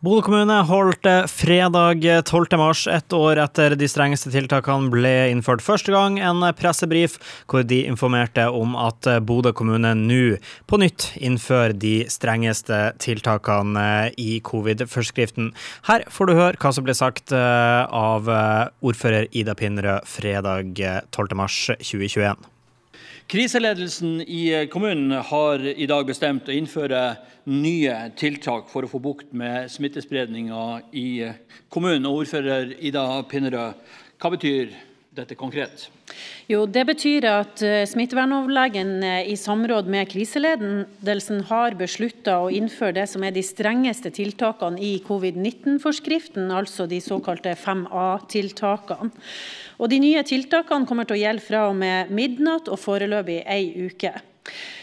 Bodø kommune holdt fredag 12. mars, ett år etter de strengeste tiltakene ble innført første gang, en pressebrif hvor de informerte om at Bodø kommune nå på nytt innfører de strengeste tiltakene i covid-forskriften. Her får du høre hva som ble sagt eh, av eh, ordfører Ida Pinnerød fredag 12. mars 2021. Kriseledelsen i kommunen har i dag bestemt å innføre nye tiltak for å få bukt med smittespredninga i kommunen. Ordfører Ida Pinnerød, hva betyr dette konkret? Jo, Det betyr at eh, smittevernoverlegen eh, i samråd med kriseledelsen har beslutta å innføre det som er de strengeste tiltakene i covid-19-forskriften, altså de såkalte 5A-tiltakene. Og De nye tiltakene kommer til å gjelde fra og med midnatt og foreløpig ei uke.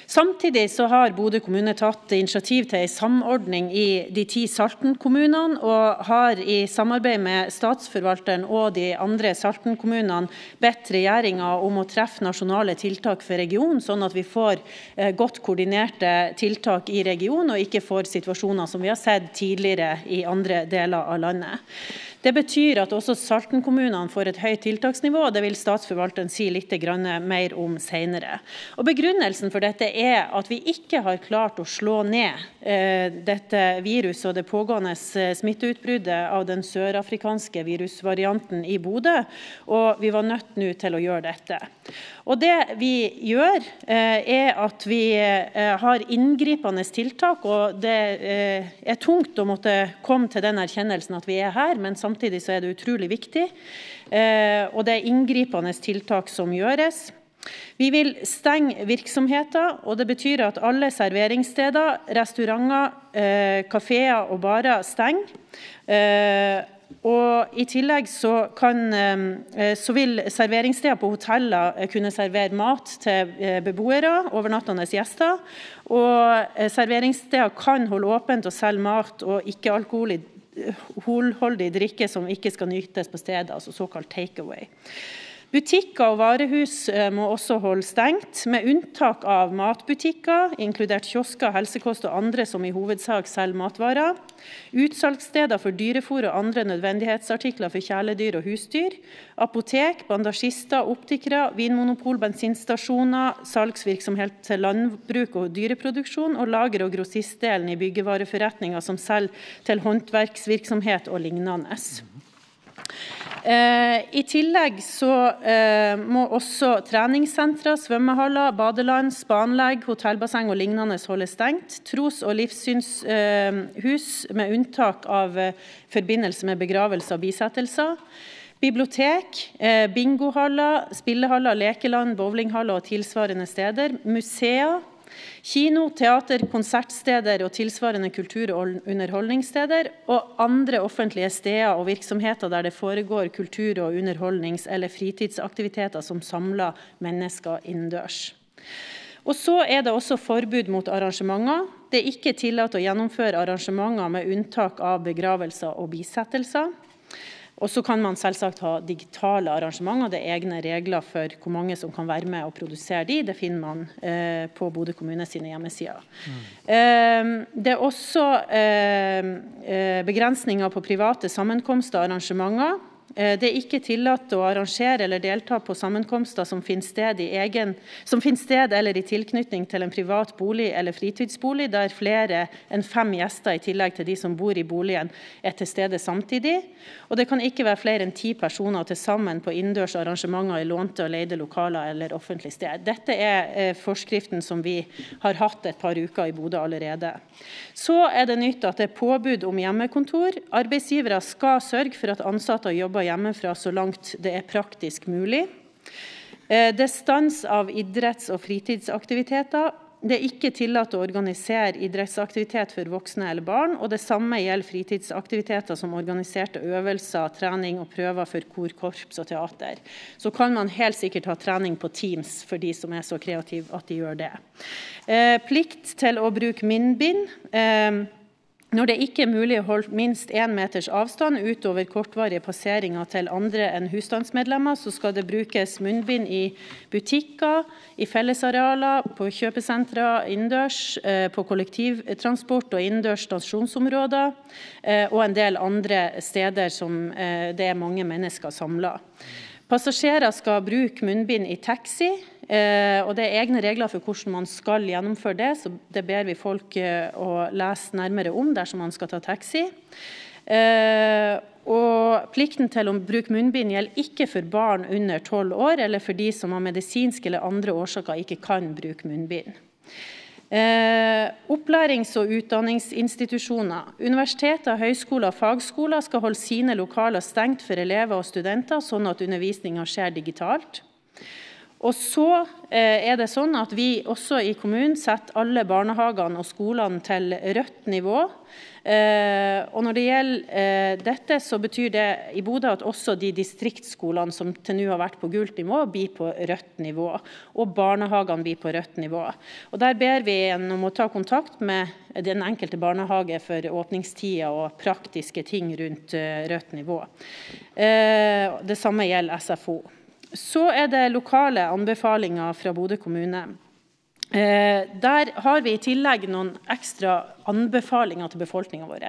Samtidig så har Bodø kommune tatt initiativ til en samordning i de ti Salten-kommunene, og har i samarbeid med Statsforvalteren og de andre Salten-kommunene bedt regjeringa om å treffe nasjonale tiltak for regionen, sånn at vi får eh, godt koordinerte tiltak i regionen, og ikke får situasjoner som vi har sett tidligere i andre deler av landet. Det betyr at også Salten-kommunene får et høyt tiltaksnivå, og det vil statsforvalteren si litt mer om senere. Og Begrunnelsen for dette er at vi ikke har klart å slå ned dette viruset og det pågående eh, smitteutbruddet av den sørafrikanske virusvarianten i Bodø, og vi var nødt nå til å gjøre dette. Og Det vi gjør, eh, er at vi har inngripende tiltak. og Det er tungt å måtte komme til den erkjennelsen at vi er her, men samtidig så er det utrolig viktig, eh, og det er inngripende tiltak som gjøres. Vi vil stenge virksomheter, og det betyr at alle serveringssteder, restauranter, eh, kafeer og barer stenger. Eh, og I tillegg så, kan, så, vil serveringssteder på hoteller kunne servere mat til beboere, overnattende gjester. Og serveringssteder kan holde åpent og selge mat og ikke alkoholholdig drikke som ikke skal nytes på stedet, altså såkalt takeaway. Butikker og varehus eh, må også holde stengt, med unntak av matbutikker, inkludert kiosker, helsekost og andre som i hovedsak selger matvarer. Utsalgssteder for dyrefôr og andre nødvendighetsartikler for kjæledyr og husdyr. Apotek, bandasjister, optikere, vinmonopol, bensinstasjoner, salgsvirksomhet til landbruk og dyreproduksjon, og lager- og grossistdelen i byggevareforretninger som selger til håndverksvirksomhet og lignende. Eh, I tillegg eh, må også treningssentre, svømmehaller, badeland, spanlegg, hotellbasseng og lignende holde stengt. Tros- og livssynshus, med unntak av eh, forbindelse med begravelse og bisettelser. Bibliotek, bingohaller, spillehaller, lekeland, bowlinghaller og tilsvarende steder. Museer Kino, teater, konsertsteder og tilsvarende kultur- og underholdningssteder, og andre offentlige steder og virksomheter der det foregår kultur- og underholdnings- eller fritidsaktiviteter som samler mennesker innendørs. Og så er det også forbud mot arrangementer. Det er ikke tillatt å gjennomføre arrangementer med unntak av begravelser og bisettelser. Og så kan man selvsagt ha digitale arrangementer. Det er egne regler for hvor mange som kan være med og produsere de. Det finner man eh, på Bodø kommune sine hjemmesider. Mm. Eh, det er også eh, eh begrensninger på private sammenkomster og arrangementer. Eh, det er ikke tillatt å arrangere eller delta på sammenkomster som finner sted, egen, som finner sted eller i tilknytning til en privat bolig eller fritidsbolig, der flere enn fem gjester i tillegg til de som bor i boligen, er til stede samtidig. Og det kan ikke være flere enn ti personer til sammen på innendørs arrangementer i lånte og leide lokaler eller offentlig sted. Dette er eh, forskriften som vi har hatt et par uker i Bodø allerede. Så er det nytt at det er påbud om hjemmekontor. Arbeidsgivere skal sørge for at ansatte jobber hjemmefra så langt det er praktisk mulig. Eh, det er stans av idretts- og fritidsaktiviteter. Det er ikke tillatt å organisere idrettsaktivitet for voksne eller barn. og Det samme gjelder fritidsaktiviteter som organiserte øvelser, trening og prøver for kor, korps og teater. Så kan man helt sikkert ha trening på Teams for de som er så kreative at de gjør det. Eh, plikt til å bruke munnbind. Eh, Når det ikke er mulig å holde minst én meters avstand utover kortvarige passeringer til andre enn husstandsmedlemmer, så skal det brukes munnbind i butikker, i fellesarealer, på kjøpesentre innendørs, eh, på kollektivtransport og innendørs stasjonsområder, eh, og en del andre steder som eh, det er mange mennesker samla. Passasjerer skal bruke munnbind i taxi. Eh, og Det er egne regler for hvordan man skal gjennomføre det, så det ber vi folk eh, å lese nærmere om dersom man skal ta taxi. Eh, og Plikten til å bruke munnbind gjelder ikke for barn under 12 år, eller for de som av medisinske eller andre årsaker ikke kan bruke munnbind. Eh, opplærings- og utdanningsinstitusjoner. Universiteter, høyskoler og fagskoler skal holde sine lokaler stengt for elever og studenter, sånn at undervisninga skjer digitalt. Og så eh, er det sånn at Vi også i kommunen setter alle barnehagene og skolene til rødt nivå. Eh, og Når det gjelder eh, dette, så betyr det i Bodø at også de distriktsskolene som til nå har vært på gult nivå, blir på rødt nivå. Og barnehagene blir på rødt nivå. Og Der ber vi om å ta kontakt med den enkelte barnehage for åpningstider og praktiske ting rundt rødt nivå. Det samme gjelder SFO. Så er det lokale anbefalinger fra Bodø kommune. Eh, der har vi i tillegg noen ekstra anbefalinger til befolkninga vår.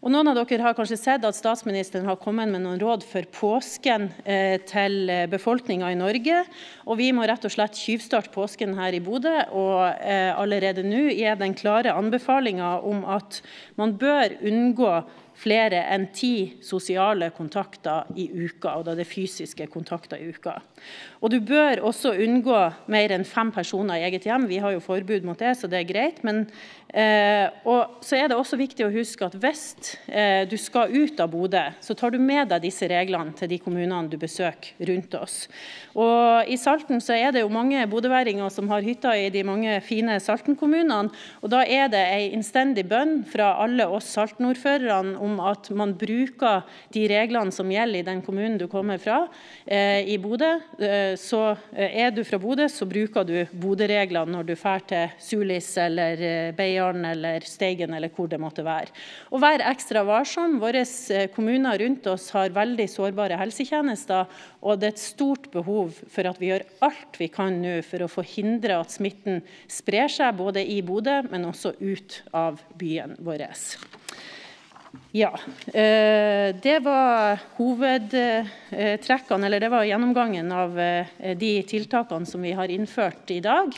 Og noen av dere har kanskje sett at statsministeren har kommet med noen råd for påsken eh, til befolkninga i Norge. Og vi må rett og slett tyvstarte påsken her i Bodø. Og eh, allerede nå er den klare anbefalinga om at man bør unngå flere enn ti sosiale kontakter i uka, og da det er fysiske kontakter i uka. Og Du bør også unngå mer enn fem personer i eget hjem. Vi har jo forbud mot det, så det er greit. Men, eh, og så er det også viktig å huske at hvis eh, du skal ut av Bodø, så tar du med deg disse reglene til de kommunene du besøker rundt oss. Og I Salten så er det jo mange bodøværinger som har hytter i de mange fine Salten-kommunene. og Da er det ei innstendig bønn fra alle oss Salten-ordførerne at man bruker de reglene som gjelder i den kommunen du kommer fra, eh, i Bodø. Eh, så eh, er du fra Bodø, så bruker du Bodø-reglene når du drar til Sulis eller Beiarn eller Steigen eller hvor det måtte være. Og vær ekstra varsom. Våre kommuner rundt oss har veldig sårbare helsetjenester, og det er et stort behov for at vi gjør alt vi kan nå for å forhindre at smitten sprer seg, både i Bodø, men også ut av byen vår. Ja. Eh, det var hovedtrekkene, eller det var gjennomgangen av eh, de tiltakene som vi har innført i dag.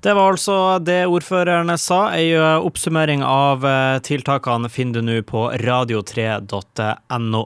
Det var altså det ordførerne sa. Ei oppsummering av tiltakene finner du nå på radio3.no.